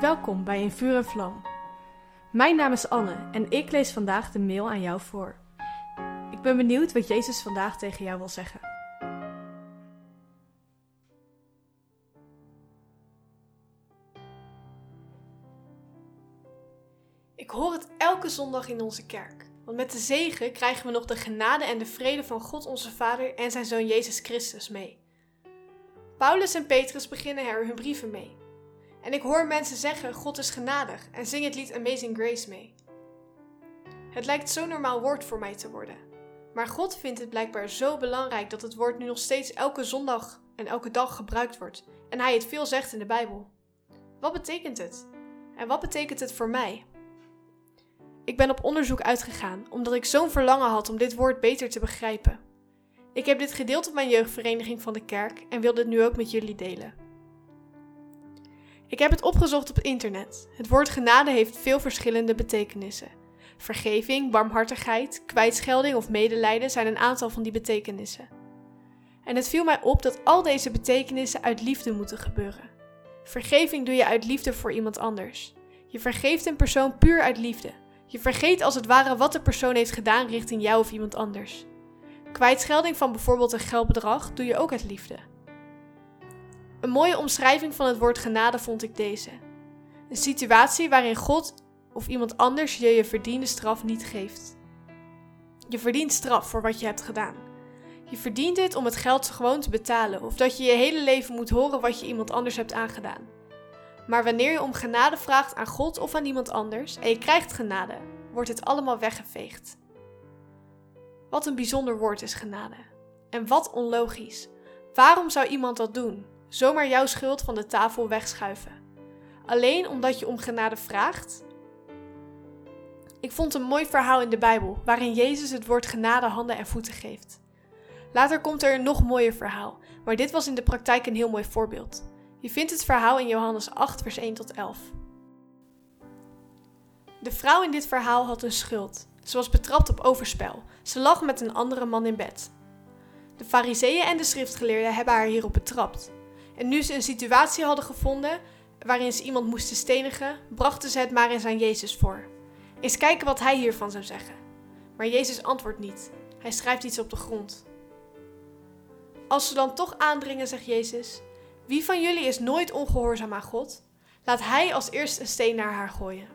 Welkom bij In Vuur en Vlam. Mijn naam is Anne en ik lees vandaag de mail aan jou voor. Ik ben benieuwd wat Jezus vandaag tegen jou wil zeggen. Ik hoor het elke zondag in onze kerk. Want met de zegen krijgen we nog de genade en de vrede van God onze Vader en zijn Zoon Jezus Christus mee. Paulus en Petrus beginnen er hun brieven mee. En ik hoor mensen zeggen: God is genadig en zing het lied Amazing Grace mee. Het lijkt zo'n normaal woord voor mij te worden. Maar God vindt het blijkbaar zo belangrijk dat het woord nu nog steeds elke zondag en elke dag gebruikt wordt. En hij het veel zegt in de Bijbel. Wat betekent het? En wat betekent het voor mij? Ik ben op onderzoek uitgegaan omdat ik zo'n verlangen had om dit woord beter te begrijpen. Ik heb dit gedeeld op mijn jeugdvereniging van de kerk en wil dit nu ook met jullie delen. Ik heb het opgezocht op internet. Het woord genade heeft veel verschillende betekenissen. Vergeving, barmhartigheid, kwijtschelding of medelijden zijn een aantal van die betekenissen. En het viel mij op dat al deze betekenissen uit liefde moeten gebeuren. Vergeving doe je uit liefde voor iemand anders. Je vergeeft een persoon puur uit liefde. Je vergeet als het ware wat de persoon heeft gedaan richting jou of iemand anders. Kwijtschelding van bijvoorbeeld een geldbedrag doe je ook uit liefde. Een mooie omschrijving van het woord genade vond ik deze. Een situatie waarin God of iemand anders je je verdiende straf niet geeft. Je verdient straf voor wat je hebt gedaan. Je verdient dit om het geld gewoon te betalen of dat je je hele leven moet horen wat je iemand anders hebt aangedaan. Maar wanneer je om genade vraagt aan God of aan iemand anders en je krijgt genade, wordt het allemaal weggeveegd. Wat een bijzonder woord is genade. En wat onlogisch. Waarom zou iemand dat doen? Zomaar jouw schuld van de tafel wegschuiven. Alleen omdat je om genade vraagt? Ik vond een mooi verhaal in de Bijbel waarin Jezus het woord genade handen en voeten geeft. Later komt er een nog mooier verhaal, maar dit was in de praktijk een heel mooi voorbeeld. Je vindt het verhaal in Johannes 8, vers 1 tot 11. De vrouw in dit verhaal had een schuld. Ze was betrapt op overspel. Ze lag met een andere man in bed. De fariseeën en de schriftgeleerden hebben haar hierop betrapt. En nu ze een situatie hadden gevonden waarin ze iemand moesten stenigen, brachten ze het maar eens aan Jezus voor. Eens kijken wat hij hiervan zou zeggen. Maar Jezus antwoordt niet. Hij schrijft iets op de grond. Als ze dan toch aandringen, zegt Jezus: Wie van jullie is nooit ongehoorzaam aan God? Laat hij als eerst een steen naar haar gooien.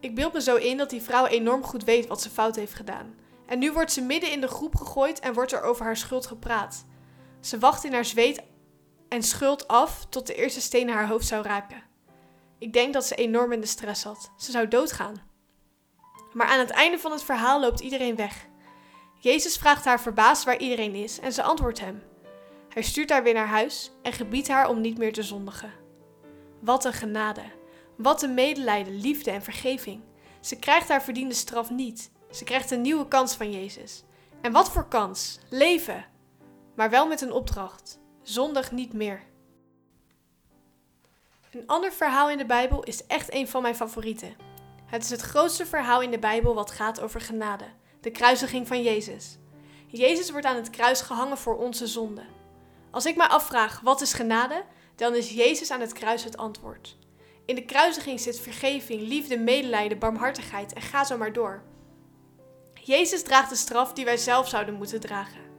Ik beeld me zo in dat die vrouw enorm goed weet wat ze fout heeft gedaan. En nu wordt ze midden in de groep gegooid en wordt er over haar schuld gepraat. Ze wacht in haar zweet en schuld af tot de eerste steen haar hoofd zou raken. Ik denk dat ze enorm in de stress zat. Ze zou doodgaan. Maar aan het einde van het verhaal loopt iedereen weg. Jezus vraagt haar verbaasd waar iedereen is en ze antwoordt hem. Hij stuurt haar weer naar huis en gebiedt haar om niet meer te zondigen. Wat een genade. Wat een medelijden, liefde en vergeving. Ze krijgt haar verdiende straf niet. Ze krijgt een nieuwe kans van Jezus. En wat voor kans? Leven. Maar wel met een opdracht. Zondig niet meer. Een ander verhaal in de Bijbel is echt een van mijn favorieten. Het is het grootste verhaal in de Bijbel wat gaat over genade, de kruisiging van Jezus. Jezus wordt aan het kruis gehangen voor onze zonden. Als ik mij afvraag wat is genade, dan is Jezus aan het kruis het antwoord. In de kruisiging zit vergeving, liefde, medelijden, barmhartigheid en ga zo maar door. Jezus draagt de straf die wij zelf zouden moeten dragen.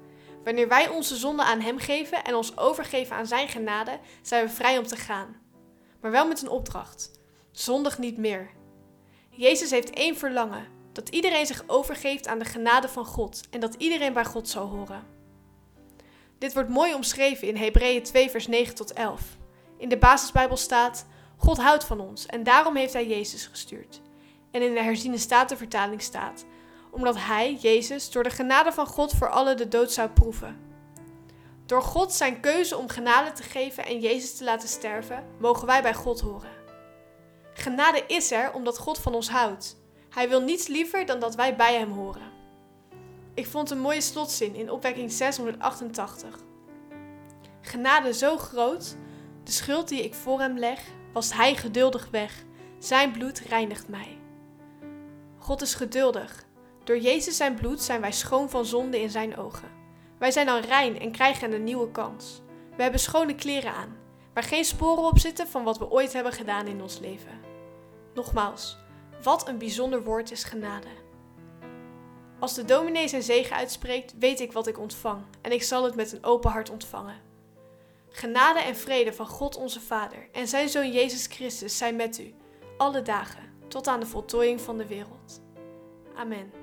Wanneer wij onze zonde aan Hem geven en ons overgeven aan Zijn genade, zijn we vrij om te gaan. Maar wel met een opdracht: zondig niet meer. Jezus heeft één verlangen: dat iedereen zich overgeeft aan de genade van God en dat iedereen bij God zal horen. Dit wordt mooi omschreven in Hebreeën 2, vers 9 tot 11. In de basisbijbel staat: God houdt van ons en daarom heeft Hij Jezus gestuurd. En in de herziene statenvertaling staat: omdat Hij, Jezus, door de genade van God voor allen de dood zou proeven. Door God zijn keuze om genade te geven en Jezus te laten sterven, mogen wij bij God horen. Genade is er omdat God van ons houdt. Hij wil niets liever dan dat wij bij Hem horen. Ik vond een mooie slotzin in opwekking 688. Genade zo groot, de schuld die ik voor Hem leg, was Hij geduldig weg. Zijn bloed reinigt mij. God is geduldig. Door Jezus zijn bloed zijn wij schoon van zonde in Zijn ogen. Wij zijn dan rein en krijgen een nieuwe kans. We hebben schone kleren aan. waar geen sporen op zitten van wat we ooit hebben gedaan in ons leven. Nogmaals, wat een bijzonder woord is genade. Als de dominee zijn zegen uitspreekt, weet ik wat ik ontvang en ik zal het met een open hart ontvangen. Genade en vrede van God onze Vader en zijn Zoon Jezus Christus zijn met u, alle dagen, tot aan de voltooiing van de wereld. Amen.